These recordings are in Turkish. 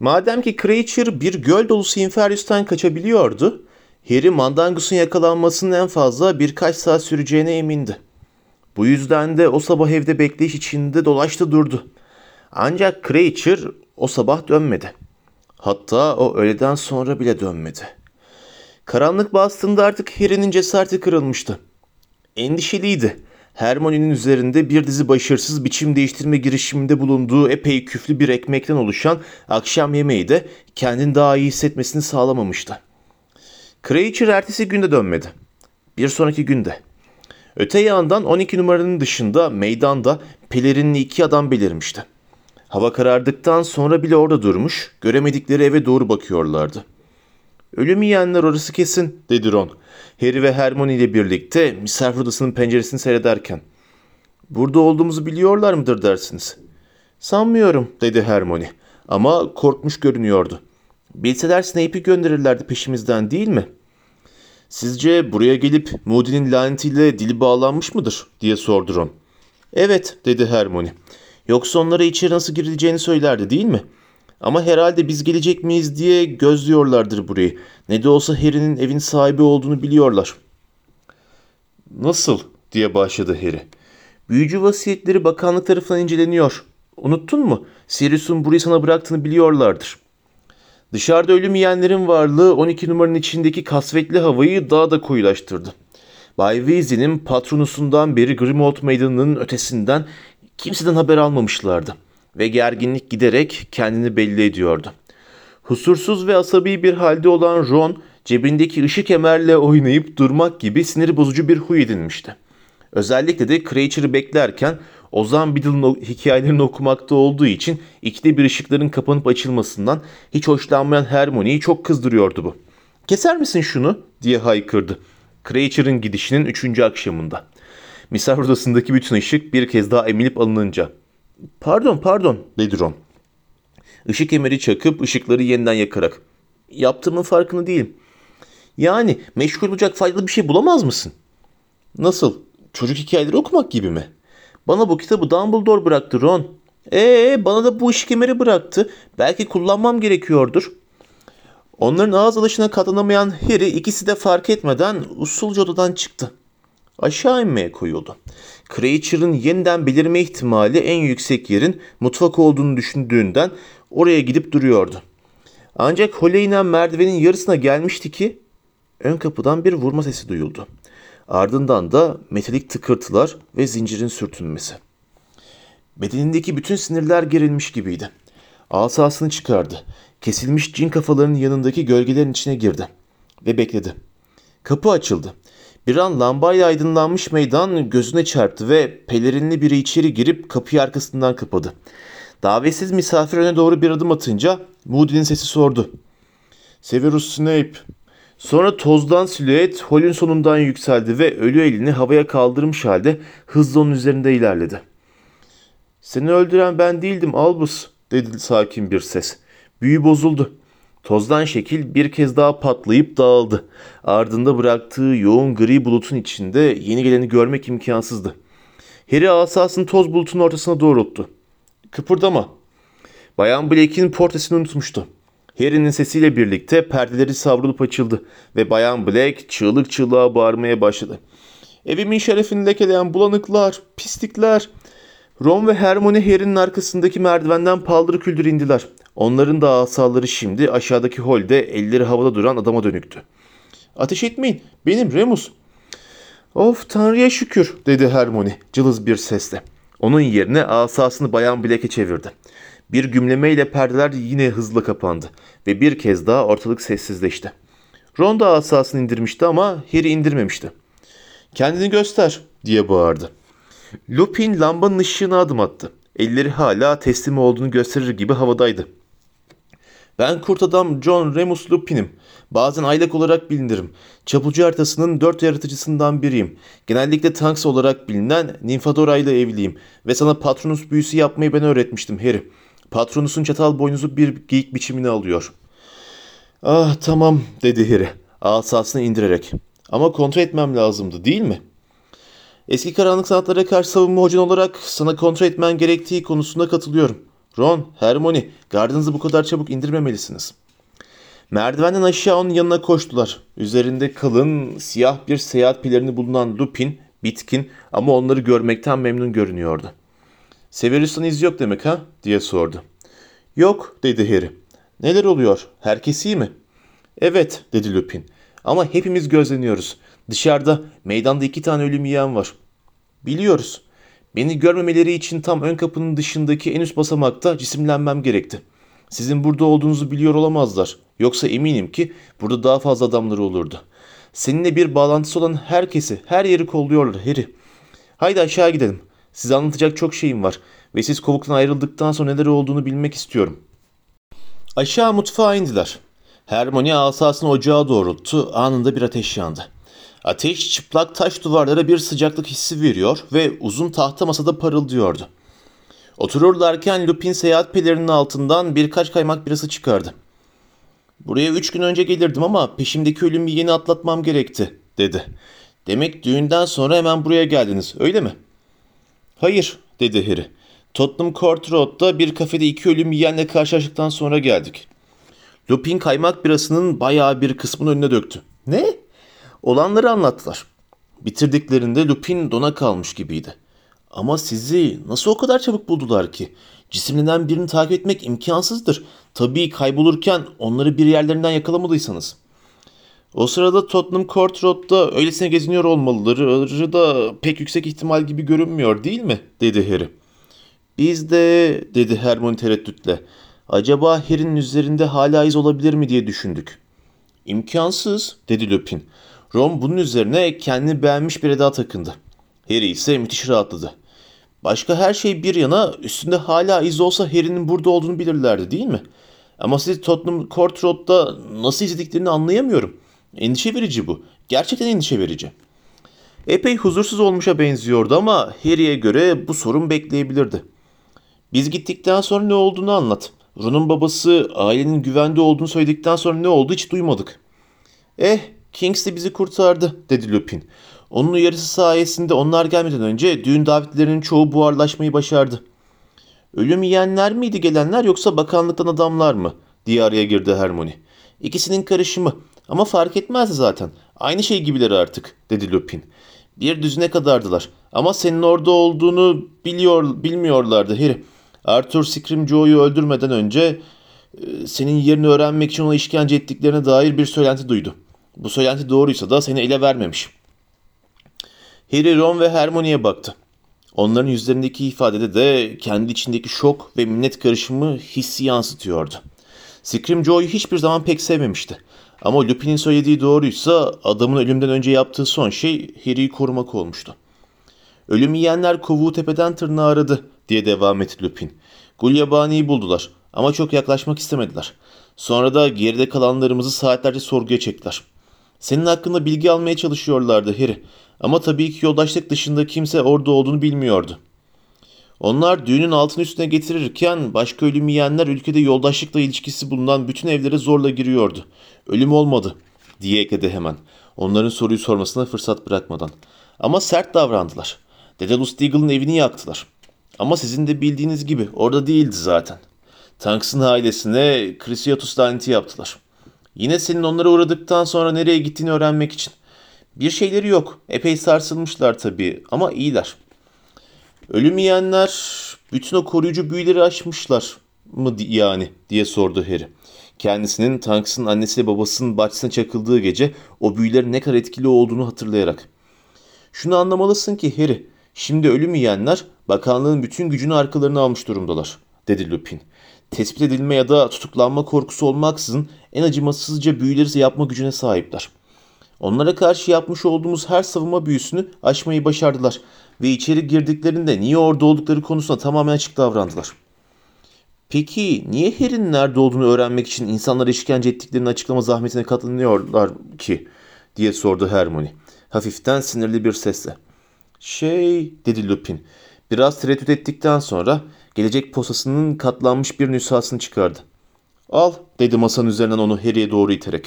Madem ki Creature bir göl dolusu Inferius'tan kaçabiliyordu, Harry Mandangus'un yakalanmasının en fazla birkaç saat süreceğine emindi. Bu yüzden de o sabah evde bekleyiş içinde dolaştı durdu. Ancak Creature o sabah dönmedi. Hatta o öğleden sonra bile dönmedi. Karanlık bastığında artık Harry'nin cesareti kırılmıştı. Endişeliydi. Hermione'nin üzerinde bir dizi başarısız biçim değiştirme girişiminde bulunduğu epey küflü bir ekmekten oluşan akşam yemeği de kendini daha iyi hissetmesini sağlamamıştı. Creature ertesi günde dönmedi. Bir sonraki günde. Öte yandan 12 numaranın dışında meydanda pelerinli iki adam belirmişti. Hava karardıktan sonra bile orada durmuş, göremedikleri eve doğru bakıyorlardı. Ölüm yiyenler orası kesin, dedi Ron. Harry ve Hermione ile birlikte misafir odasının penceresini seyrederken. Burada olduğumuzu biliyorlar mıdır dersiniz? Sanmıyorum, dedi Hermione. Ama korkmuş görünüyordu. Bilseler Snape'i gönderirlerdi peşimizden değil mi? Sizce buraya gelip Moody'nin lanetiyle dili bağlanmış mıdır? diye sordu Ron. Evet, dedi Hermione. Yoksa onlara içeri nasıl girileceğini söylerdi değil mi? Ama herhalde biz gelecek miyiz diye gözlüyorlardır burayı. Ne de olsa Harry'nin evin sahibi olduğunu biliyorlar. Nasıl? diye başladı Harry. Büyücü vasiyetleri bakanlık tarafından inceleniyor. Unuttun mu? Sirius'un burayı sana bıraktığını biliyorlardır. Dışarıda ölüm yiyenlerin varlığı 12 numaranın içindeki kasvetli havayı daha da koyulaştırdı. Bay Weasley'nin patronusundan beri Grimmauld Meydanı'nın ötesinden kimseden haber almamışlardı ve gerginlik giderek kendini belli ediyordu. Husursuz ve asabi bir halde olan Ron, cebindeki ışık kemerle oynayıp durmak gibi sinir bozucu bir huy edinmişti. Özellikle de Creature'ı beklerken Ozan Biddle'ın hikayelerini okumakta olduğu için ikide bir ışıkların kapanıp açılmasından hiç hoşlanmayan Hermione'yi çok kızdırıyordu bu. Keser misin şunu diye haykırdı. Creature'ın gidişinin üçüncü akşamında. Misafir odasındaki bütün ışık bir kez daha emilip alınınca. Pardon pardon dedi Ron. Işık kemeri çakıp ışıkları yeniden yakarak. Yaptığımın farkında değilim. Yani meşgul olacak faydalı bir şey bulamaz mısın? Nasıl? Çocuk hikayeleri okumak gibi mi? Bana bu kitabı Dumbledore bıraktı Ron. Ee, bana da bu ışık kemeri bıraktı. Belki kullanmam gerekiyordur. Onların ağız alışına katlanamayan Harry ikisi de fark etmeden usulca odadan çıktı. Aşağı inmeye koyuldu. Creature'ın yeniden belirme ihtimali en yüksek yerin mutfak olduğunu düşündüğünden oraya gidip duruyordu. Ancak hole inen merdivenin yarısına gelmişti ki ön kapıdan bir vurma sesi duyuldu. Ardından da metalik tıkırtılar ve zincirin sürtünmesi. Bedenindeki bütün sinirler gerilmiş gibiydi. Asasını çıkardı. Kesilmiş cin kafalarının yanındaki gölgelerin içine girdi. Ve bekledi. Kapı açıldı. Bir an lambayla aydınlanmış meydan gözüne çarptı ve pelerinli biri içeri girip kapıyı arkasından kapadı. Davetsiz misafir öne doğru bir adım atınca Moody'nin sesi sordu. Severus Snape. Sonra tozdan silüet holün sonundan yükseldi ve ölü elini havaya kaldırmış halde hızla onun üzerinde ilerledi. Seni öldüren ben değildim Albus dedi sakin bir ses. Büyü bozuldu. Tozdan şekil bir kez daha patlayıp dağıldı. Ardında bıraktığı yoğun gri bulutun içinde yeni geleni görmek imkansızdı. Harry asasını toz bulutun ortasına doğrulttu. Kıpırdama. Bayan Blake'in portresini unutmuştu. Harry'nin sesiyle birlikte perdeleri savrulup açıldı ve Bayan Blake çığlık çığlığa bağırmaya başladı. Evimin şerefini lekeleyen bulanıklar, pislikler. Ron ve Hermione Harry'nin arkasındaki merdivenden paldır küldür indiler. Onların da asaları şimdi aşağıdaki holde elleri havada duran adama dönüktü. Ateş etmeyin. Benim Remus. Of Tanrı'ya şükür dedi Hermione cılız bir sesle. Onun yerine asasını Bayan Blake'e çevirdi. Bir gümlemeyle perdeler yine hızla kapandı ve bir kez daha ortalık sessizleşti. Ron da asasını indirmişti ama Harry indirmemişti. Kendini göster diye bağırdı. Lupin lambanın ışığına adım attı. Elleri hala teslim olduğunu gösterir gibi havadaydı. Ben kurt adam John Remus Lupin'im. Bazen aylak olarak bilinirim. Çapulcu haritasının dört yaratıcısından biriyim. Genellikle Tanks olarak bilinen Nymphadora ile evliyim. Ve sana Patronus büyüsü yapmayı ben öğretmiştim Harry. Patronus'un çatal boynuzu bir geyik biçimini alıyor. Ah tamam dedi Harry asasını indirerek. Ama kontrol etmem lazımdı değil mi? Eski karanlık sanatlara karşı savunma hocan olarak sana kontrol etmen gerektiği konusunda katılıyorum. Ron, Hermione, gardınızı bu kadar çabuk indirmemelisiniz. Merdivenden aşağı onun yanına koştular. Üzerinde kalın, siyah bir seyahat pelerini bulunan Lupin, bitkin ama onları görmekten memnun görünüyordu. Severus'tan iz yok demek ha? diye sordu. Yok, dedi Harry. Neler oluyor? Herkes iyi mi? Evet, dedi Lupin. Ama hepimiz gözleniyoruz. Dışarıda, meydanda iki tane ölüm yiyen var. Biliyoruz. Beni görmemeleri için tam ön kapının dışındaki en üst basamakta cisimlenmem gerekti. Sizin burada olduğunuzu biliyor olamazlar. Yoksa eminim ki burada daha fazla adamları olurdu. Seninle bir bağlantısı olan herkesi, her yeri kolluyorlar Harry. Haydi aşağı gidelim. Size anlatacak çok şeyim var ve siz kovuktan ayrıldıktan sonra neler olduğunu bilmek istiyorum. Aşağı mutfağa indiler. Hermione asasını ocağa doğrulttu. Anında bir ateş yandı. Ateş çıplak taş duvarlara bir sıcaklık hissi veriyor ve uzun tahta masada parıldıyordu. Otururlarken Lupin seyahat pelerinin altından birkaç kaymak birası çıkardı. Buraya üç gün önce gelirdim ama peşimdeki ölümü yeni atlatmam gerekti, dedi. Demek düğünden sonra hemen buraya geldiniz, öyle mi? Hayır, dedi Harry. Tottenham Court Road'da bir kafede iki ölüm yiyenle karşılaştıktan sonra geldik. Lupin kaymak birasının bayağı bir kısmını önüne döktü. Ne? Olanları anlattılar. Bitirdiklerinde Lupin dona kalmış gibiydi. Ama sizi nasıl o kadar çabuk buldular ki? Cisimlenen birini takip etmek imkansızdır. Tabii kaybolurken onları bir yerlerinden yakalamadıysanız. O sırada Tottenham Court Road'da öylesine geziniyor olmalıları da pek yüksek ihtimal gibi görünmüyor değil mi? dedi Harry. Biz de dedi Hermione tereddütle. Acaba Harry'nin üzerinde hala iz olabilir mi diye düşündük. İmkansız dedi Lupin. Ron bunun üzerine kendini beğenmiş bir eda takındı. Harry ise müthiş rahatladı. Başka her şey bir yana üstünde hala iz olsa Harry'nin burada olduğunu bilirlerdi değil mi? Ama sizi Tottenham Court Road'da nasıl izlediklerini anlayamıyorum. Endişe verici bu. Gerçekten endişe verici. Epey huzursuz olmuşa benziyordu ama Harry'e göre bu sorun bekleyebilirdi. Biz gittikten sonra ne olduğunu anlat. Ron'un babası ailenin güvende olduğunu söyledikten sonra ne oldu hiç duymadık. Eh, Kingsley bizi kurtardı, dedi Lupin. Onun uyarısı sayesinde onlar gelmeden önce düğün davetlilerinin çoğu buharlaşmayı başardı. Ölüm yiyenler miydi gelenler yoksa bakanlıktan adamlar mı? diye araya girdi Hermione. İkisinin karışımı ama fark etmezdi zaten. Aynı şey gibileri artık, dedi Lupin. Bir düzine kadardılar ama senin orada olduğunu biliyor, bilmiyorlardı Harry. Arthur Scrimgeour'u öldürmeden önce e, senin yerini öğrenmek için ona işkence ettiklerine dair bir söylenti duydu. Bu söylenti doğruysa da seni ele vermemiş. Harry, Ron ve Hermione'ye baktı. Onların yüzlerindeki ifadede de kendi içindeki şok ve minnet karışımı hissi yansıtıyordu. Scrimgeour'u hiçbir zaman pek sevmemişti. Ama Lupin'in söylediği doğruysa adamın ölümden önce yaptığı son şey Harry'i korumak olmuştu. Ölüm yiyenler kovuğu tepeden tırnağa aradı diye devam etti Lupin. Gulyabani'yi buldular ama çok yaklaşmak istemediler. Sonra da geride kalanlarımızı saatlerce sorguya çektiler. Senin hakkında bilgi almaya çalışıyorlardı Harry. Ama tabii ki yoldaşlık dışında kimse orada olduğunu bilmiyordu. Onlar düğünün altını üstüne getirirken başka ölüm yiyenler ülkede yoldaşlıkla ilişkisi bulunan bütün evlere zorla giriyordu. Ölüm olmadı diye ekledi hemen. Onların soruyu sormasına fırsat bırakmadan. Ama sert davrandılar. Dedalus Deagle'ın evini yaktılar. Ama sizin de bildiğiniz gibi orada değildi zaten. Tanks'ın ailesine Chrysiotus laneti yaptılar. Yine senin onlara uğradıktan sonra nereye gittiğini öğrenmek için. Bir şeyleri yok. Epey sarsılmışlar tabii ama iyiler. Ölüm yiyenler bütün o koruyucu büyüleri aşmışlar mı yani diye sordu Harry. Kendisinin Tanks'ın annesi ve babasının bahçesine çakıldığı gece o büyülerin ne kadar etkili olduğunu hatırlayarak. Şunu anlamalısın ki Harry, şimdi ölüm yiyenler bakanlığın bütün gücünü arkalarına almış durumdalar, dedi Lupin. Tespit edilme ya da tutuklanma korkusu olmaksızın en acımasızca büyüleri yapma gücüne sahipler. Onlara karşı yapmış olduğumuz her savunma büyüsünü aşmayı başardılar ve içeri girdiklerinde niye orada oldukları konusunda tamamen açık davrandılar. Peki niye Harry'nin nerede olduğunu öğrenmek için insanlara işkence ettiklerini açıklama zahmetine katlanıyorlar ki? diye sordu Hermione. Hafiften sinirli bir sesle. Şey dedi Lupin. Biraz tereddüt ettikten sonra gelecek posasının katlanmış bir nüshasını çıkardı. Al dedi masanın üzerinden onu Harry'e doğru iterek.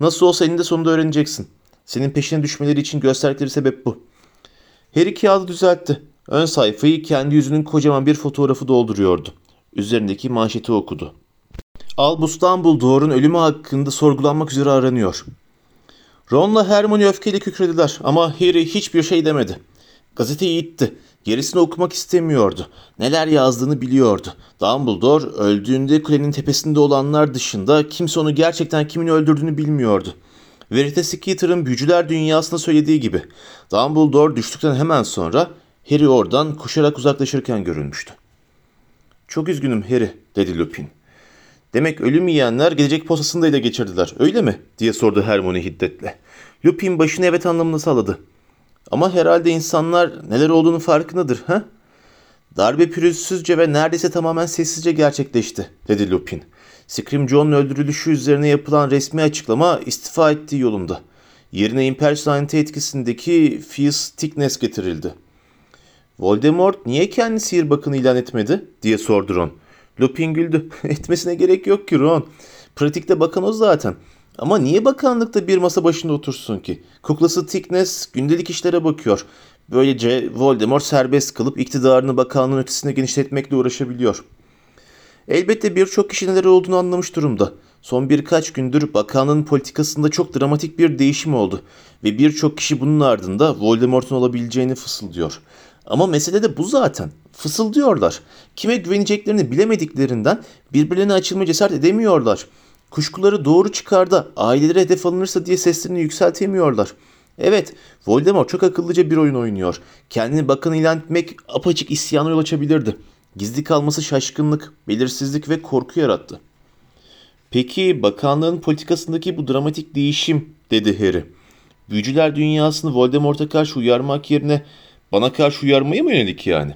Nasıl olsa eninde sonunda öğreneceksin. Senin peşine düşmeleri için gösterdikleri sebep bu. Harry kağıdı düzeltti. Ön sayfayı kendi yüzünün kocaman bir fotoğrafı dolduruyordu. Üzerindeki manşeti okudu. Albus Dumbledore'un ölümü hakkında sorgulanmak üzere aranıyor. Ron'la Hermione öfkeyle kükrediler ama Harry hiçbir şey demedi. Gazeteyi itti. Gerisini okumak istemiyordu. Neler yazdığını biliyordu. Dumbledore öldüğünde kulenin tepesinde olanlar dışında kimse onu gerçekten kimin öldürdüğünü bilmiyordu. Veritas Skeeter'ın büyücüler dünyasında söylediği gibi Dumbledore düştükten hemen sonra Harry oradan koşarak uzaklaşırken görülmüştü. Çok üzgünüm Harry dedi Lupin. Demek ölüm yiyenler gelecek posasını da ele geçirdiler öyle mi? diye sordu Hermione hiddetle. Lupin başını evet anlamını salladı. Ama herhalde insanlar neler olduğunu farkındadır ha? Darbe pürüzsüzce ve neredeyse tamamen sessizce gerçekleşti dedi Lupin. Scream John'un öldürülüşü üzerine yapılan resmi açıklama istifa ettiği yolunda. Yerine impersonalite etkisindeki Fierce Thickness getirildi. Voldemort niye kendi sihir bakını ilan etmedi diye sordu Ron. Lupin güldü. Etmesine gerek yok ki Ron. Pratikte bakan o zaten. Ama niye bakanlıkta bir masa başında otursun ki? Kuklası Thickness gündelik işlere bakıyor. Böylece Voldemort serbest kalıp iktidarını bakanlığın ötesine genişletmekle uğraşabiliyor. Elbette birçok kişi neler olduğunu anlamış durumda. Son birkaç gündür bakanlığın politikasında çok dramatik bir değişim oldu ve birçok kişi bunun ardında Voldemort'un olabileceğini fısıldıyor. Ama mesele de bu zaten. Fısıldıyorlar. Kime güveneceklerini bilemediklerinden birbirlerine açılma cesaret edemiyorlar. Kuşkuları doğru çıkarda ailelere hedef alınırsa diye seslerini yükseltemiyorlar. Evet, Voldemort çok akıllıca bir oyun oynuyor. Kendini bakan ilan etmek apaçık isyana yol açabilirdi. Gizli kalması şaşkınlık, belirsizlik ve korku yarattı. Peki bakanlığın politikasındaki bu dramatik değişim dedi Harry. Büyücüler dünyasını Voldemort'a karşı uyarmak yerine bana karşı uyarmaya mı yönelik yani?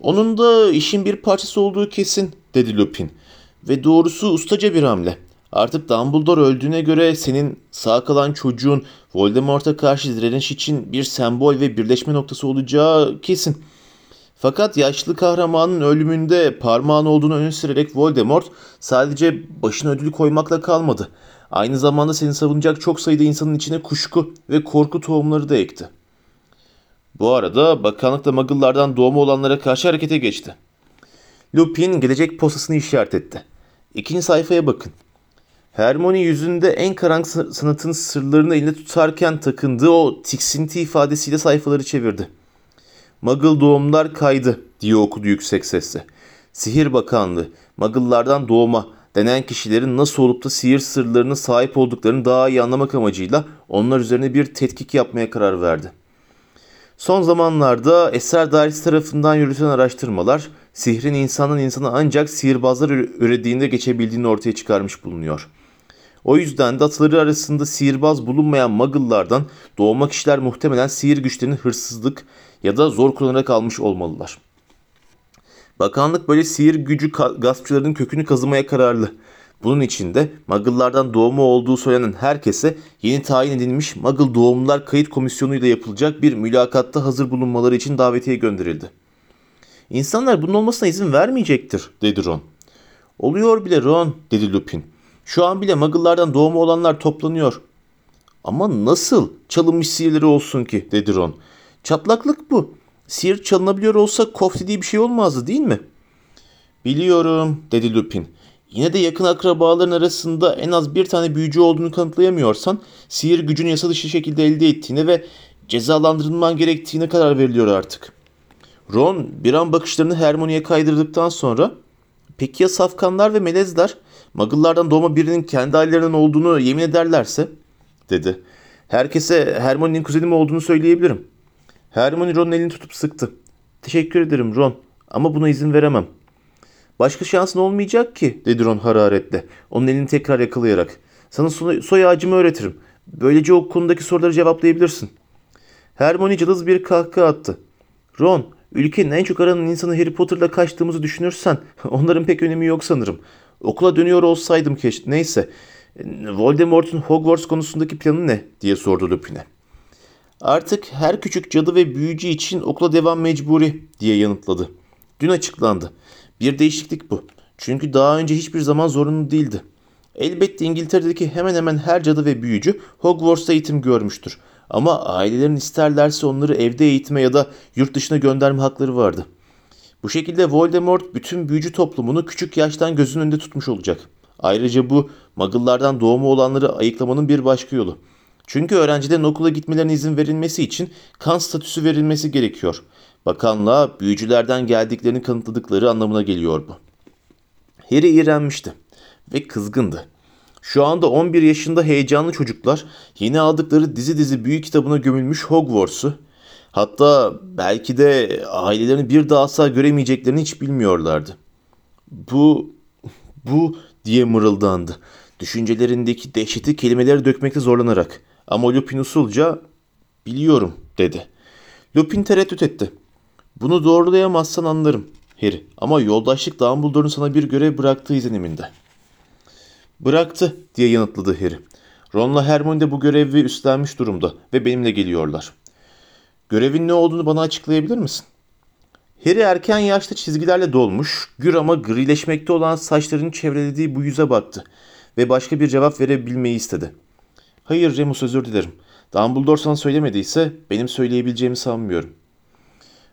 Onun da işin bir parçası olduğu kesin dedi Lupin. Ve doğrusu ustaca bir hamle. Artık Dumbledore öldüğüne göre senin sağ kalan çocuğun Voldemort'a karşı direniş için bir sembol ve birleşme noktası olacağı kesin. Fakat yaşlı kahramanın ölümünde parmağın olduğunu öne sürerek Voldemort sadece başına ödülü koymakla kalmadı. Aynı zamanda seni savunacak çok sayıda insanın içine kuşku ve korku tohumları da ekti. Bu arada bakanlık da Muggle'lardan doğma olanlara karşı harekete geçti. Lupin gelecek posasını işaret etti. İkinci sayfaya bakın. Hermione yüzünde en karanlık sanatın sırlarını elinde tutarken takındığı o tiksinti ifadesiyle sayfaları çevirdi. Muggle doğumlar kaydı diye okudu yüksek sesle. Sihir Bakanlığı, Muggle'lardan doğma denen kişilerin nasıl olup da sihir sırlarına sahip olduklarını daha iyi anlamak amacıyla onlar üzerine bir tetkik yapmaya karar verdi. Son zamanlarda Eser Dairesi tarafından yürütülen araştırmalar sihrin insanın insana ancak sihirbazlar ürediğinde geçebildiğini ortaya çıkarmış bulunuyor. O yüzden de ataları arasında sihirbaz bulunmayan Muggle'lardan doğma kişiler muhtemelen sihir güçlerini hırsızlık ya da zor kullanarak almış olmalılar. Bakanlık böyle sihir gücü gaspçıların kökünü kazımaya kararlı. Bunun için de Muggle'lardan doğumu olduğu söylenen herkese yeni tayin edilmiş Muggle Doğumlar Kayıt Komisyonu ile yapılacak bir mülakatta hazır bulunmaları için davetiye gönderildi. İnsanlar bunun olmasına izin vermeyecektir, dedi Ron. Oluyor bile Ron, dedi Lupin. Şu an bile Muggle'lardan doğumu olanlar toplanıyor. Ama nasıl çalınmış sihirleri olsun ki, dedi Ron. Çatlaklık bu. Sihir çalınabiliyor olsa kof dediği bir şey olmazdı değil mi? Biliyorum, dedi Lupin. Yine de yakın akrabaların arasında en az bir tane büyücü olduğunu kanıtlayamıyorsan sihir gücünü yasa dışı şekilde elde ettiğine ve cezalandırılman gerektiğine karar veriliyor artık. Ron bir an bakışlarını Hermione'ye kaydırdıktan sonra peki ya safkanlar ve melezler Muggle'lardan doğma birinin kendi ailelerinin olduğunu yemin ederlerse dedi. Herkese Hermione'nin kuzenim olduğunu söyleyebilirim. Hermione Ron'un elini tutup sıktı. Teşekkür ederim Ron ama buna izin veremem. Başka şansın olmayacak ki dedi Ron hararetle. Onun elini tekrar yakalayarak. Sana soy, soy ağacımı öğretirim. Böylece o konudaki soruları cevaplayabilirsin. Hermione cılız bir kahkaha attı. Ron, ülkenin en çok aranan insanı Harry Potter'la kaçtığımızı düşünürsen onların pek önemi yok sanırım. Okula dönüyor olsaydım keşke. Neyse. Voldemort'un Hogwarts konusundaki planı ne? diye sordu Lupin'e. Artık her küçük cadı ve büyücü için okula devam mecburi diye yanıtladı. Dün açıklandı. Bir değişiklik bu. Çünkü daha önce hiçbir zaman zorunlu değildi. Elbette İngiltere'deki hemen hemen her cadı ve büyücü Hogwarts'ta eğitim görmüştür. Ama ailelerin isterlerse onları evde eğitime ya da yurt dışına gönderme hakları vardı. Bu şekilde Voldemort bütün büyücü toplumunu küçük yaştan gözünün önünde tutmuş olacak. Ayrıca bu Muggle'lardan doğumu olanları ayıklamanın bir başka yolu. Çünkü öğrencilerin okula gitmelerine izin verilmesi için kan statüsü verilmesi gerekiyor. Bakanlığa büyücülerden geldiklerini kanıtladıkları anlamına geliyor bu. Harry iğrenmişti ve kızgındı. Şu anda 11 yaşında heyecanlı çocuklar yeni aldıkları dizi dizi büyük kitabına gömülmüş Hogwarts'u hatta belki de ailelerini bir daha asla göremeyeceklerini hiç bilmiyorlardı. Bu, bu diye mırıldandı. Düşüncelerindeki dehşeti kelimeleri dökmekte zorlanarak. Ama Lupin usulca biliyorum dedi. Lupin tereddüt etti. Bunu doğrulayamazsan anlarım Harry ama yoldaşlık Dumbledore'un sana bir görev bıraktığı izleniminde. Bıraktı diye yanıtladı Harry. Ron'la Hermione de bu görevi üstlenmiş durumda ve benimle geliyorlar. Görevin ne olduğunu bana açıklayabilir misin? Harry erken yaşta çizgilerle dolmuş, gür ama grileşmekte olan saçlarının çevrelediği bu yüze baktı ve başka bir cevap verebilmeyi istedi. Hayır Remus özür dilerim. Dumbledore sana söylemediyse benim söyleyebileceğimi sanmıyorum.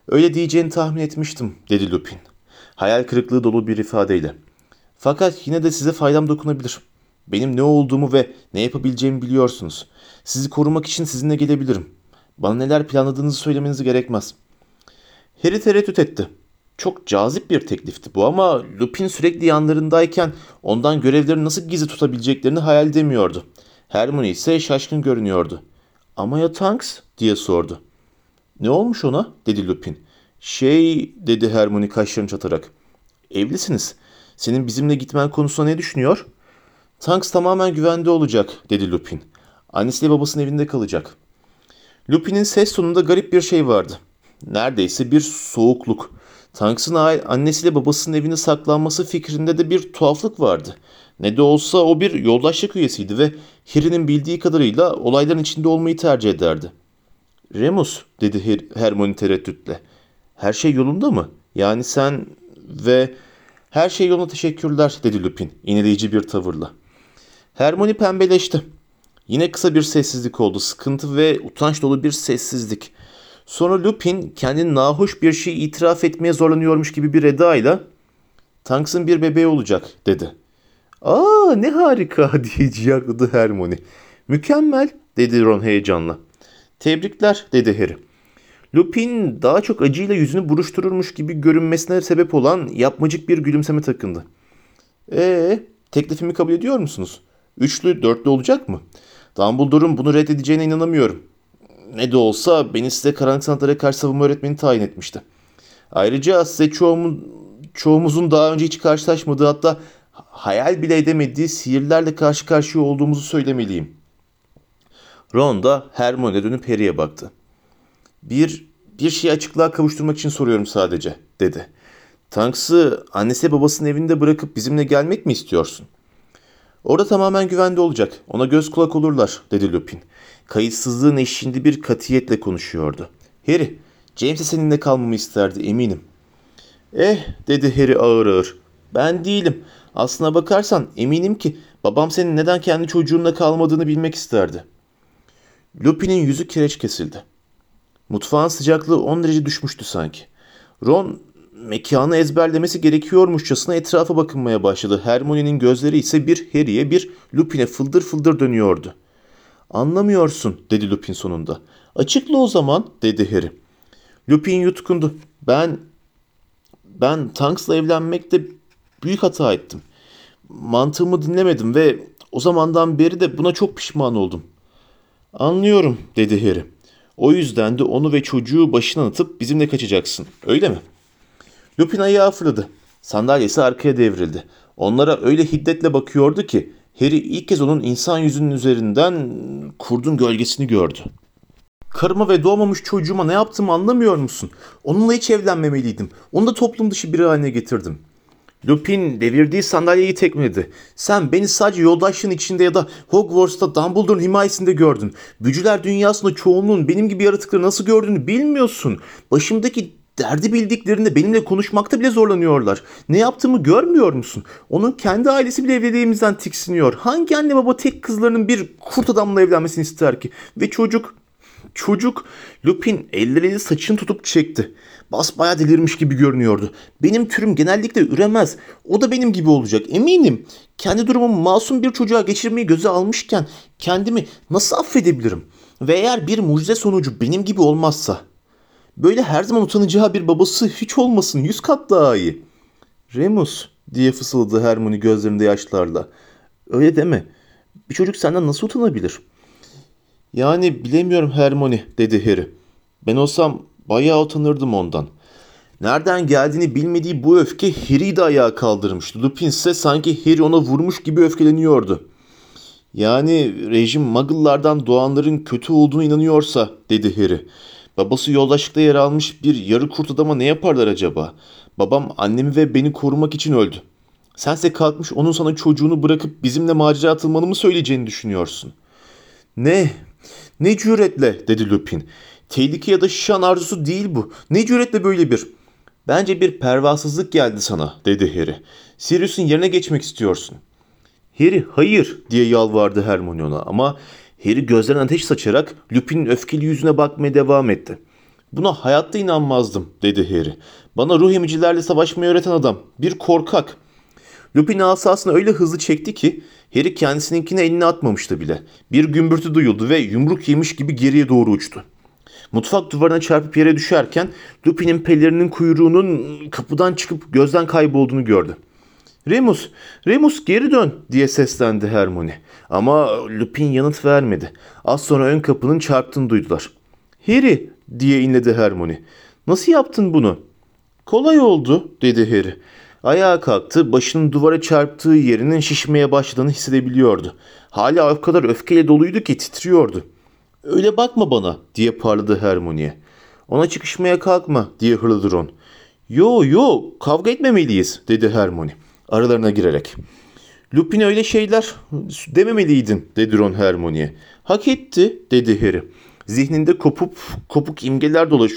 Öyle diyeceğini tahmin etmiştim dedi Lupin. Hayal kırıklığı dolu bir ifadeyle. Fakat yine de size faydam dokunabilir. Benim ne olduğumu ve ne yapabileceğimi biliyorsunuz. Sizi korumak için sizinle gelebilirim. Bana neler planladığınızı söylemeniz gerekmez. Harry tereddüt etti. Çok cazip bir teklifti bu ama Lupin sürekli yanlarındayken ondan görevlerini nasıl gizli tutabileceklerini hayal edemiyordu. Hermione ise şaşkın görünüyordu. Ama ya Tonks diye sordu. Ne olmuş ona dedi Lupin. Şey dedi Hermione kaşlarını çatarak. Evlisiniz. Senin bizimle gitmen konusunda ne düşünüyor? Tonks tamamen güvende olacak dedi Lupin. Annesiyle babasının evinde kalacak. Lupin'in ses tonunda garip bir şey vardı. Neredeyse bir soğukluk. Tonks'ın annesiyle babasının evinde saklanması fikrinde de bir tuhaflık vardı. Ne de olsa o bir yoldaşlık üyesiydi ve Harry'nin bildiği kadarıyla olayların içinde olmayı tercih ederdi. Remus dedi Her Hermione tereddütle. Her şey yolunda mı? Yani sen ve her şey yoluna teşekkürler dedi Lupin iğneleyici bir tavırla. Hermione pembeleşti. Yine kısa bir sessizlik oldu. Sıkıntı ve utanç dolu bir sessizlik. Sonra Lupin kendini nahoş bir şey itiraf etmeye zorlanıyormuş gibi bir edayla Tanks'ın bir bebeği olacak dedi. Aa ne harika diye ciyakladı Hermione. Mükemmel dedi Ron heyecanla. Tebrikler dedi Harry. Lupin daha çok acıyla yüzünü buruştururmuş gibi görünmesine sebep olan yapmacık bir gülümseme takındı. Ee, teklifimi kabul ediyor musunuz? Üçlü, dörtlü olacak mı? Dumbledore'un bunu reddedeceğine inanamıyorum. Ne de olsa beni size karanlık sanatlara karşı savunma öğretmeni tayin etmişti. Ayrıca size çoğumun, çoğumuzun daha önce hiç karşılaşmadığı hatta hayal bile edemediği sihirlerle karşı karşıya olduğumuzu söylemeliyim. Ron da Hermione dönüp Harry'e baktı. Bir, bir şeyi açıklığa kavuşturmak için soruyorum sadece, dedi. Tanks'ı annesi babasının evinde bırakıp bizimle gelmek mi istiyorsun? Orada tamamen güvende olacak. Ona göz kulak olurlar, dedi Lupin. Kayıtsızlığın eşiğinde bir katiyetle konuşuyordu. Harry, James'e seninle kalmamı isterdi, eminim. Eh, dedi Harry ağır ağır. Ben değilim. Aslına bakarsan eminim ki babam senin neden kendi çocuğunla kalmadığını bilmek isterdi. Lupin'in yüzü kireç kesildi. Mutfağın sıcaklığı 10 derece düşmüştü sanki. Ron mekanı ezberlemesi gerekiyormuşçasına etrafa bakınmaya başladı. Hermione'nin gözleri ise bir Harry'e bir Lupin'e fıldır fıldır dönüyordu. Anlamıyorsun dedi Lupin sonunda. Açıkla o zaman dedi Harry. Lupin yutkundu. Ben ben Tanks'la evlenmekte büyük hata ettim. Mantığımı dinlemedim ve o zamandan beri de buna çok pişman oldum. Anlıyorum dedi Harry. O yüzden de onu ve çocuğu başına atıp bizimle kaçacaksın. Öyle mi? Lupin ayağı fırladı. Sandalyesi arkaya devrildi. Onlara öyle hiddetle bakıyordu ki Harry ilk kez onun insan yüzünün üzerinden kurdun gölgesini gördü. Karıma ve doğmamış çocuğuma ne yaptığımı anlamıyor musun? Onunla hiç evlenmemeliydim. Onu da toplum dışı biri haline getirdim. Lupin devirdiği sandalyeyi tekmeledi. Sen beni sadece yoldaşlığın içinde ya da Hogwarts'ta Dumbledore'un himayesinde gördün. Bücüler dünyasında çoğunluğun benim gibi yaratıkları nasıl gördüğünü bilmiyorsun. Başımdaki derdi bildiklerinde benimle konuşmakta bile zorlanıyorlar. Ne yaptığımı görmüyor musun? Onun kendi ailesi bile evliliğimizden tiksiniyor. Hangi anne baba tek kızlarının bir kurt adamla evlenmesini ister ki? Ve çocuk Çocuk Lupin elleriyle saçını tutup çekti. Basbaya delirmiş gibi görünüyordu. Benim türüm genellikle üremez. O da benim gibi olacak eminim. Kendi durumumu masum bir çocuğa geçirmeyi göze almışken kendimi nasıl affedebilirim? Ve eğer bir mucize sonucu benim gibi olmazsa? Böyle her zaman utanacağı bir babası hiç olmasın yüz kat daha iyi. Remus diye fısıldadı Hermione gözlerinde yaşlarla. Öyle deme. Bir çocuk senden nasıl utanabilir? Yani bilemiyorum Hermione dedi Harry. Ben olsam bayağı utanırdım ondan. Nereden geldiğini bilmediği bu öfke Harry'i de ayağa kaldırmıştı. Lupin ise sanki Harry ona vurmuş gibi öfkeleniyordu. Yani rejim Muggle'lardan doğanların kötü olduğunu inanıyorsa dedi Harry. Babası yoldaşlıkta yer almış bir yarı kurt adama ne yaparlar acaba? Babam annemi ve beni korumak için öldü. Sense kalkmış onun sana çocuğunu bırakıp bizimle macera atılmanı mı söyleyeceğini düşünüyorsun? Ne? Ne cüretle dedi Lupin. Tehlike ya da şişan arzusu değil bu. Ne cüretle böyle bir... Bence bir pervasızlık geldi sana dedi Harry. Sirius'un yerine geçmek istiyorsun. Harry hayır diye yalvardı Hermione ama Harry gözlerine ateş saçarak Lupin'in öfkeli yüzüne bakmaya devam etti. Buna hayatta inanmazdım dedi Harry. Bana ruh emicilerle savaşmayı öğreten adam. Bir korkak. Lupin asasını öyle hızlı çekti ki Harry kendisininkine elini atmamıştı bile. Bir gümbürtü duyuldu ve yumruk yemiş gibi geriye doğru uçtu. Mutfak duvarına çarpıp yere düşerken Lupin'in pelerinin kuyruğunun kapıdan çıkıp gözden kaybolduğunu gördü. Remus, Remus geri dön diye seslendi Hermione. Ama Lupin yanıt vermedi. Az sonra ön kapının çarptığını duydular. Harry diye inledi Hermione. Nasıl yaptın bunu? Kolay oldu dedi Harry. Ayağa kalktı, başının duvara çarptığı yerinin şişmeye başladığını hissedebiliyordu. Hala o kadar öfkeyle doluydu ki titriyordu. Öyle bakma bana diye parladı Hermione'ye. Ona çıkışmaya kalkma diye hırladı Ron. Yo yo kavga etmemeliyiz dedi Hermione aralarına girerek. Lupin öyle şeyler dememeliydin dedi Ron Hermione'ye. Hak etti dedi Harry. Zihninde kopup kopuk imgeler dolaş,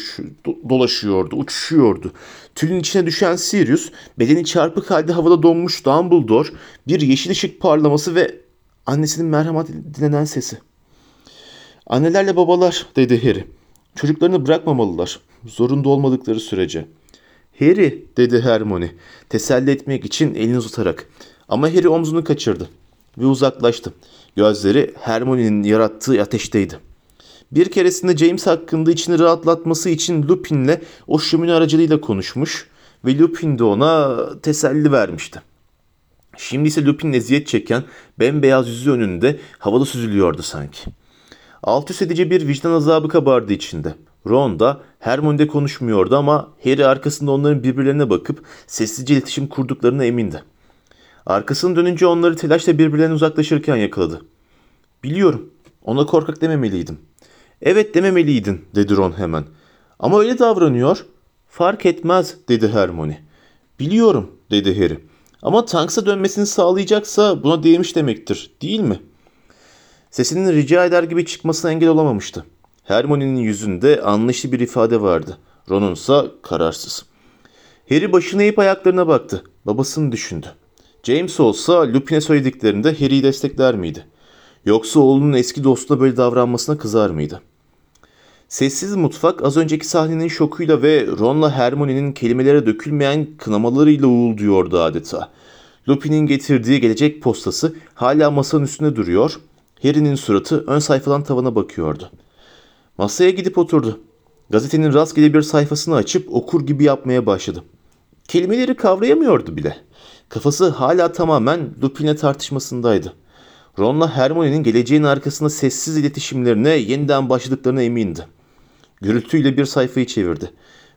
do- dolaşıyordu, uçuşuyordu. Tülün içine düşen Sirius, bedeni çarpık halde havada donmuş Dumbledore, bir yeşil ışık parlaması ve annesinin merhamet dilenen sesi. Annelerle babalar dedi Harry. Çocuklarını bırakmamalılar. Zorunda olmadıkları sürece. Harry dedi Hermione teselli etmek için elini uzatarak. Ama Harry omzunu kaçırdı ve uzaklaştı. Gözleri Hermione'nin yarattığı ateşteydi. Bir keresinde James hakkında içini rahatlatması için Lupin'le o şömine aracılığıyla konuşmuş ve Lupin de ona teselli vermişti. Şimdi ise Lupin eziyet çeken bembeyaz yüzü önünde havada süzülüyordu sanki. Alt üst edici bir vicdan azabı kabardı içinde. Ron da Hermione konuşmuyordu ama Harry arkasında onların birbirlerine bakıp sessizce iletişim kurduklarına emindi. Arkasını dönünce onları telaşla birbirlerine uzaklaşırken yakaladı. Biliyorum, ona korkak dememeliydim. Evet dememeliydin, dedi Ron hemen. Ama öyle davranıyor. Fark etmez, dedi Hermione. Biliyorum, dedi Harry. Ama Tanks'a dönmesini sağlayacaksa buna değmiş demektir, değil mi?'' Sesinin rica eder gibi çıkmasına engel olamamıştı. Hermione'nin yüzünde anlayışlı bir ifade vardı. Ron'un ise kararsız. Harry başını eğip ayaklarına baktı. Babasını düşündü. James olsa Lupin'e söylediklerinde Harry'i destekler miydi? Yoksa oğlunun eski dostuna böyle davranmasına kızar mıydı? Sessiz mutfak az önceki sahnenin şokuyla ve Ron'la Hermione'nin kelimelere dökülmeyen kınamalarıyla uğulduyordu adeta. Lupin'in getirdiği gelecek postası hala masanın üstünde duruyor Harry'nin suratı ön sayfadan tavana bakıyordu. Masaya gidip oturdu. Gazetenin rastgele bir sayfasını açıp okur gibi yapmaya başladı. Kelimeleri kavrayamıyordu bile. Kafası hala tamamen Lupin'le tartışmasındaydı. Ron'la Hermione'nin geleceğin arkasında sessiz iletişimlerine yeniden başladıklarına emindi. Gürültüyle bir sayfayı çevirdi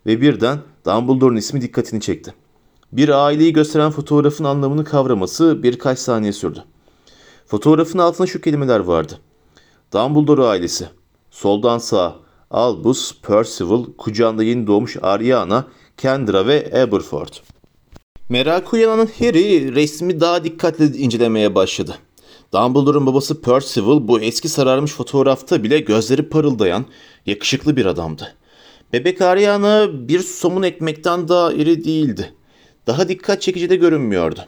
ve birden Dumbledore'un ismi dikkatini çekti. Bir aileyi gösteren fotoğrafın anlamını kavraması birkaç saniye sürdü. Fotoğrafın altında şu kelimeler vardı. Dumbledore ailesi. Soldan sağa. Albus, Percival, kucağında yeni doğmuş Ariana, Kendra ve Aberford. Merak uyanan Harry resmi daha dikkatli incelemeye başladı. Dumbledore'un babası Percival bu eski sararmış fotoğrafta bile gözleri parıldayan, yakışıklı bir adamdı. Bebek Ariana bir somun ekmekten daha iri değildi. Daha dikkat çekici de görünmüyordu.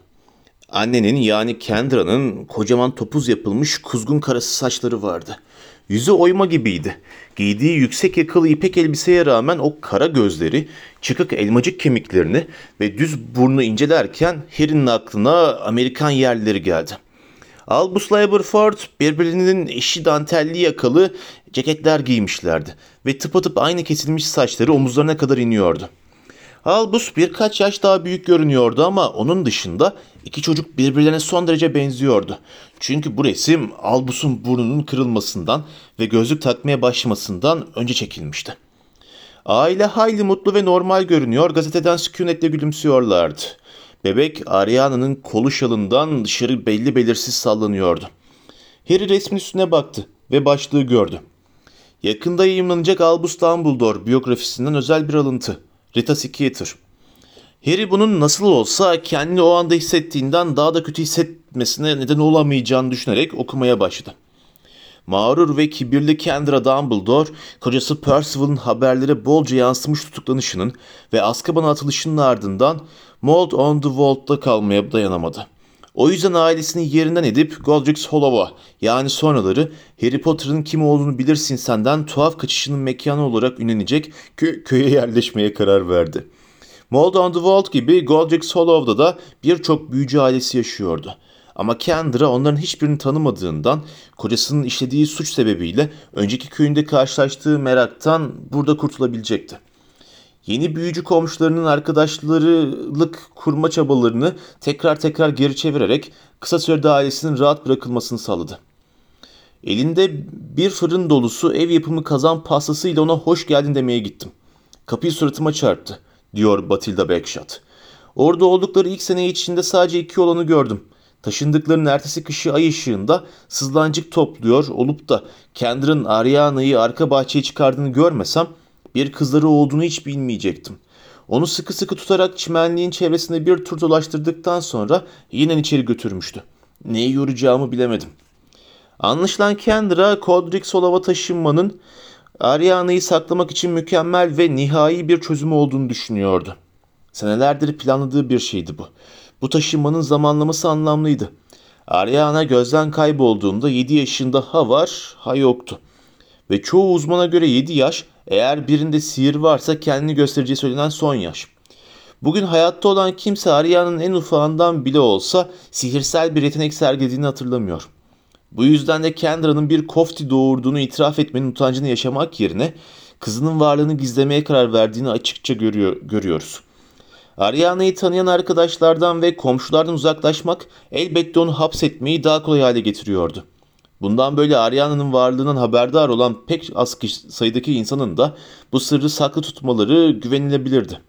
Annenin yani Kendra'nın kocaman topuz yapılmış kuzgun karası saçları vardı. Yüzü oyma gibiydi. Giydiği yüksek yakalı ipek elbiseye rağmen o kara gözleri, çıkık elmacık kemiklerini ve düz burnu incelerken Harry'nin aklına Amerikan yerlileri geldi. Albus Laberford birbirinin eşi dantelli yakalı ceketler giymişlerdi ve tıpatıp aynı kesilmiş saçları omuzlarına kadar iniyordu. Albus birkaç yaş daha büyük görünüyordu ama onun dışında iki çocuk birbirlerine son derece benziyordu. Çünkü bu resim Albus'un burnunun kırılmasından ve gözlük takmaya başlamasından önce çekilmişti. Aile hayli mutlu ve normal görünüyor, gazeteden sükunetle gülümsüyorlardı. Bebek Ariana'nın kolu şalından dışarı belli belirsiz sallanıyordu. Harry resmin üstüne baktı ve başlığı gördü. Yakında yayınlanacak Albus Dumbledore biyografisinden özel bir alıntı. Rita Skeeter. Harry bunun nasıl olsa kendini o anda hissettiğinden daha da kötü hissetmesine neden olamayacağını düşünerek okumaya başladı. Mağrur ve kibirli Kendra Dumbledore, kocası Percival'ın haberlere bolca yansımış tutuklanışının ve Azkaban'a atılışının ardından Mold on the Vault'ta kalmaya dayanamadı. O yüzden ailesini yerinden edip Godric's Hollow'a yani sonraları Harry Potter'ın kim olduğunu bilirsin senden tuhaf kaçışının mekanı olarak ünlenecek kö- köye yerleşmeye karar verdi. Mold on the Vault gibi Godric's Hollow'da da birçok büyücü ailesi yaşıyordu. Ama Kendra onların hiçbirini tanımadığından kocasının işlediği suç sebebiyle önceki köyünde karşılaştığı meraktan burada kurtulabilecekti. Yeni büyücü komşularının arkadaşlarılık kurma çabalarını tekrar tekrar geri çevirerek kısa sürede ailesinin rahat bırakılmasını sağladı. Elinde bir fırın dolusu ev yapımı kazan pastasıyla ona hoş geldin demeye gittim. Kapıyı suratıma çarptı, diyor Batilda Backshot. Orada oldukları ilk sene içinde sadece iki olanı gördüm. Taşındıklarının ertesi kışı ay ışığında sızlancık topluyor olup da Kendra'nın Ariana'yı arka bahçeye çıkardığını görmesem bir kızları olduğunu hiç bilmeyecektim. Onu sıkı sıkı tutarak çimenliğin çevresinde bir tur dolaştırdıktan sonra yine içeri götürmüştü. Neyi yoracağımı bilemedim. Anlaşılan Kendra, Kodrik Solava taşınmanın Ariana'yı saklamak için mükemmel ve nihai bir çözümü olduğunu düşünüyordu. Senelerdir planladığı bir şeydi bu. Bu taşınmanın zamanlaması anlamlıydı. Ariana gözden kaybolduğunda 7 yaşında ha var ha yoktu. Ve çoğu uzmana göre 7 yaş eğer birinde sihir varsa kendini göstereceği söylenen son yaş. Bugün hayatta olan kimse Ariana'nın en ufağından bile olsa sihirsel bir yetenek sergilediğini hatırlamıyor. Bu yüzden de Kendra'nın bir kofti doğurduğunu itiraf etmenin utancını yaşamak yerine kızının varlığını gizlemeye karar verdiğini açıkça görüyor, görüyoruz. Ariana'yı tanıyan arkadaşlardan ve komşulardan uzaklaşmak elbette onu hapsetmeyi daha kolay hale getiriyordu. Bundan böyle Ariana'nın varlığından haberdar olan pek az sayıdaki insanın da bu sırrı saklı tutmaları güvenilebilirdi.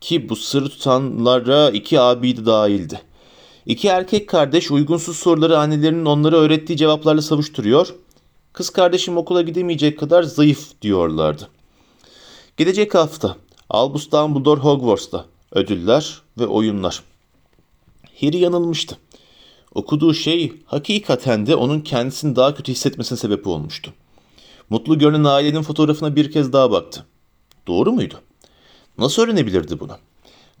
Ki bu sırrı tutanlara iki abi de dahildi. İki erkek kardeş uygunsuz soruları annelerinin onlara öğrettiği cevaplarla savuşturuyor. Kız kardeşim okula gidemeyecek kadar zayıf diyorlardı. Gelecek hafta Albus Dumbledore Hogwarts'ta ödüller ve oyunlar. Harry yanılmıştı. Okuduğu şey hakikaten de onun kendisini daha kötü hissetmesine sebep olmuştu. Mutlu görünen ailenin fotoğrafına bir kez daha baktı. Doğru muydu? Nasıl öğrenebilirdi bunu?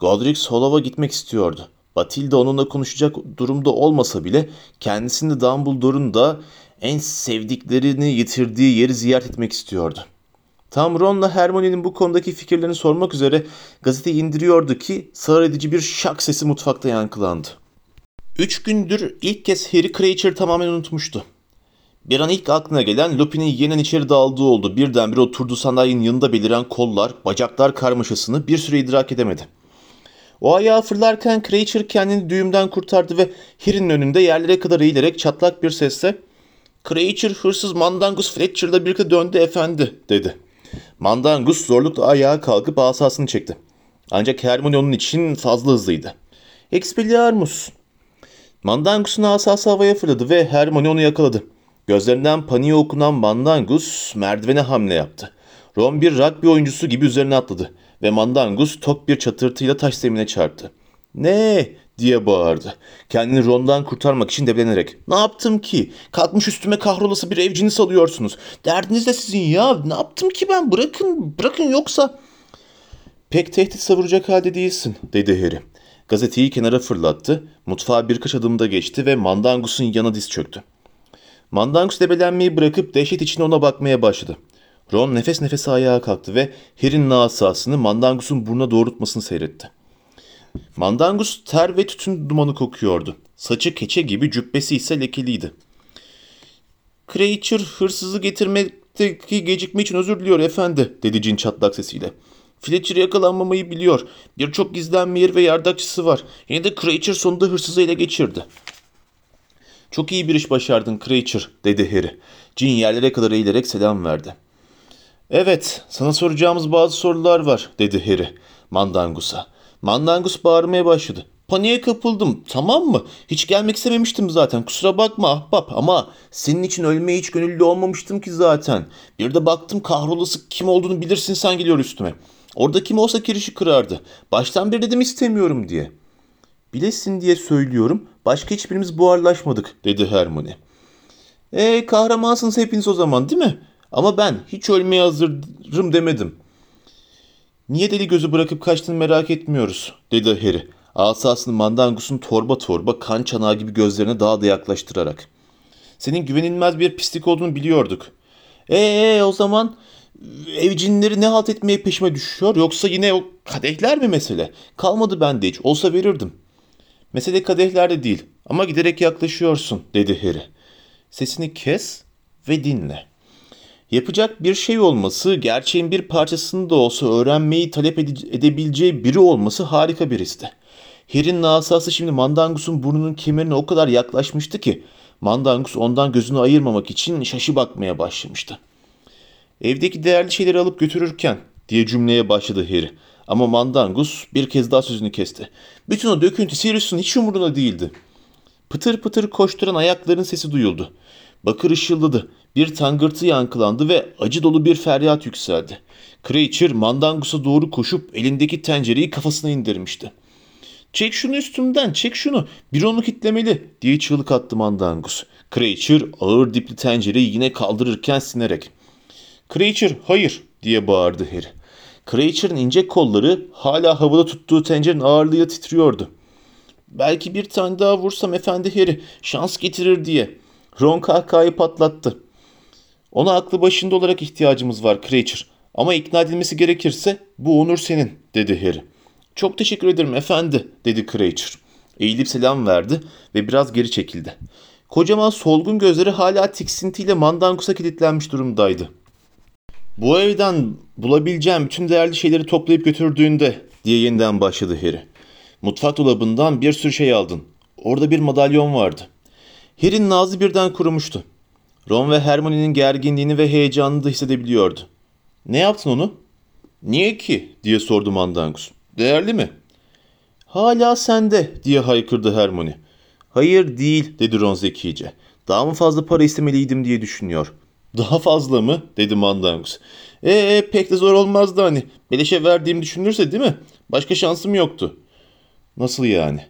Godric's Hollow'a gitmek istiyordu. Batilda onunla konuşacak durumda olmasa bile kendisini Dumbledore'un da en sevdiklerini yitirdiği yeri ziyaret etmek istiyordu. Tam Ron'la Hermione'nin bu konudaki fikirlerini sormak üzere gazete indiriyordu ki sağır edici bir şak sesi mutfakta yankılandı. Üç gündür ilk kez Harry Cratchit'i tamamen unutmuştu. Bir an ilk aklına gelen Lupin'in yeniden içeri daldığı oldu. Birdenbire oturduğu sandalyenin yanında beliren kollar, bacaklar karmaşasını bir süre idrak edemedi. O ayağa fırlarken Cratchit kendini düğümden kurtardı ve Harry'nin önünde yerlere kadar eğilerek çatlak bir sesle ''Cratchit hırsız Mandangus Fletcher'la birlikte döndü efendi'' dedi. Mandangus zorlukla ayağa kalkıp asasını çekti. Ancak Hermione onun için fazla hızlıydı. Expelliarmus. Mandangus'un asası havaya fırladı ve Hermione onu yakaladı. Gözlerinden paniğe okunan Mandangus merdivene hamle yaptı. Ron bir rugby oyuncusu gibi üzerine atladı ve Mandangus tok bir çatırtıyla taş zemine çarptı. Ne? diye bağırdı. Kendini Ron'dan kurtarmak için deblenerek. Ne yaptım ki? Kalkmış üstüme kahrolası bir evcini salıyorsunuz. Derdiniz de sizin ya. Ne yaptım ki ben? Bırakın, bırakın yoksa... Pek tehdit savuracak halde değilsin, dedi Harry. Gazeteyi kenara fırlattı, mutfağa birkaç adımda geçti ve Mandangus'un yana diz çöktü. Mandangus debelenmeyi bırakıp dehşet içinde ona bakmaya başladı. Ron nefes nefese ayağa kalktı ve Harry'nin asasını Mandangus'un burnuna doğrultmasını seyretti. Mandangus ter ve tütün dumanı kokuyordu. Saçı keçe gibi cübbesi ise lekeliydi. Creature hırsızı getirmekteki gecikme için özür diliyor efendi, dedi cin çatlak sesiyle. Fletcher yakalanmamayı biliyor. Birçok gizlenme yeri ve yardakçısı var. Yine de Creature sonunda hırsızı ele geçirdi. Çok iyi bir iş başardın Creature, dedi Harry. Cin yerlere kadar eğilerek selam verdi. Evet, sana soracağımız bazı sorular var, dedi Harry Mandangus'a. Mandangus bağırmaya başladı. Paniğe kapıldım, tamam mı? Hiç gelmek istememiştim zaten, kusura bakma ahbap ama senin için ölmeye hiç gönüllü olmamıştım ki zaten. Bir de baktım kahrolası kim olduğunu bilirsin sen geliyor üstüme. Orada kim olsa kirişi kırardı. Baştan beri dedim istemiyorum diye. Bilesin diye söylüyorum, başka hiçbirimiz buharlaşmadık, dedi Hermione. E kahramansınız hepiniz o zaman değil mi? Ama ben hiç ölmeye hazırım demedim. Niye deli gözü bırakıp kaçtığını merak etmiyoruz, dedi Harry. Asasını Mandangus'un torba torba kan çanağı gibi gözlerine daha da yaklaştırarak. Senin güvenilmez bir pislik olduğunu biliyorduk. Ee o zaman ev cinleri ne halt etmeye peşime düşüyor yoksa yine o kadehler mi mesele? Kalmadı bende hiç olsa verirdim. Mesele kadehlerde değil ama giderek yaklaşıyorsun dedi Harry. Sesini kes ve dinle. Yapacak bir şey olması, gerçeğin bir parçasını da olsa öğrenmeyi talep ede- edebileceği biri olması harika bir histi. Harry'nin asası şimdi Mandangus'un burnunun kemerine o kadar yaklaşmıştı ki Mandangus ondan gözünü ayırmamak için şaşı bakmaya başlamıştı. Evdeki değerli şeyleri alıp götürürken diye cümleye başladı Harry. Ama Mandangus bir kez daha sözünü kesti. Bütün o döküntü Sirius'un hiç umurunda değildi. Pıtır pıtır koşturan ayakların sesi duyuldu. Bakır ışıldadı. Bir tangırtı yankılandı ve acı dolu bir feryat yükseldi. Creature Mandangus'a doğru koşup elindeki tencereyi kafasına indirmişti. Çek şunu üstümden, çek şunu. Bir onu kitlemeli diye çığlık attı Mandangus. Creature ağır dipli tencereyi yine kaldırırken sinerek. Creature hayır diye bağırdı Harry. Creature'ın ince kolları hala havada tuttuğu tencerenin ağırlığıyla titriyordu. Belki bir tane daha vursam efendi Harry şans getirir diye. Ron kahkahayı patlattı. Ona aklı başında olarak ihtiyacımız var Creature. Ama ikna edilmesi gerekirse bu onur senin dedi Harry. Çok teşekkür ederim efendi dedi Creature. Eğilip selam verdi ve biraz geri çekildi. Kocaman solgun gözleri hala tiksintiyle Mandangus'a kilitlenmiş durumdaydı. Bu evden bulabileceğim bütün değerli şeyleri toplayıp götürdüğünde diye yeniden başladı Harry. Mutfak dolabından bir sürü şey aldın. Orada bir madalyon vardı. Harry'nin ağzı birden kurumuştu. Ron ve Hermione'nin gerginliğini ve heyecanını da hissedebiliyordu. Ne yaptın onu? Niye ki? diye sordu Mandangus. Değerli mi? Hala sende diye haykırdı Hermione. Hayır değil dedi Ron zekice. Daha mı fazla para istemeliydim diye düşünüyor. Daha fazla mı? dedi Mandangus. Ee pek de zor olmazdı hani. Beleşe verdiğim düşünülürse değil mi? Başka şansım yoktu. Nasıl yani?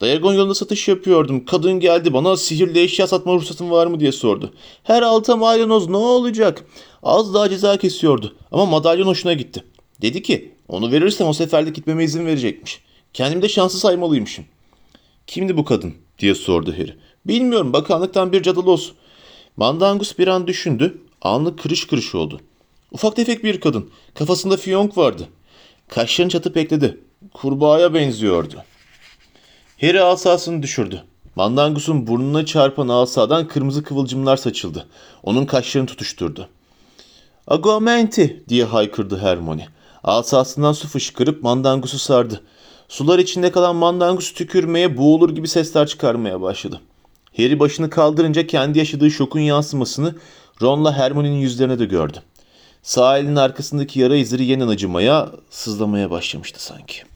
Dayagon yolunda satış yapıyordum. Kadın geldi bana sihirli eşya satma ruhsatın var mı diye sordu. Her alta maydanoz ne olacak? Az daha ceza kesiyordu ama madalyon hoşuna gitti. Dedi ki onu verirsem o seferlik gitmeme izin verecekmiş. Kendimi de şanslı saymalıymışım. Kimdi bu kadın diye sordu Harry. Bilmiyorum bakanlıktan bir cadalos. Mandangus bir an düşündü. Anlık kırış kırış oldu. Ufak tefek bir kadın. Kafasında fiyonk vardı. Kaşlarını çatıp ekledi. Kurbağaya benziyordu. Harry asasını düşürdü. Mandangus'un burnuna çarpan asadan kırmızı kıvılcımlar saçıldı. Onun kaşlarını tutuşturdu. Agumenti diye haykırdı Hermione. Asasından su fışkırıp Mandangus'u sardı. Sular içinde kalan Mandangus tükürmeye, boğulur gibi sesler çıkarmaya başladı. Harry başını kaldırınca kendi yaşadığı şokun yansımasını Ron'la Hermione'nin yüzlerine de gördü. Sağ elinin arkasındaki yara izleri yeniden acımaya, sızlamaya başlamıştı sanki.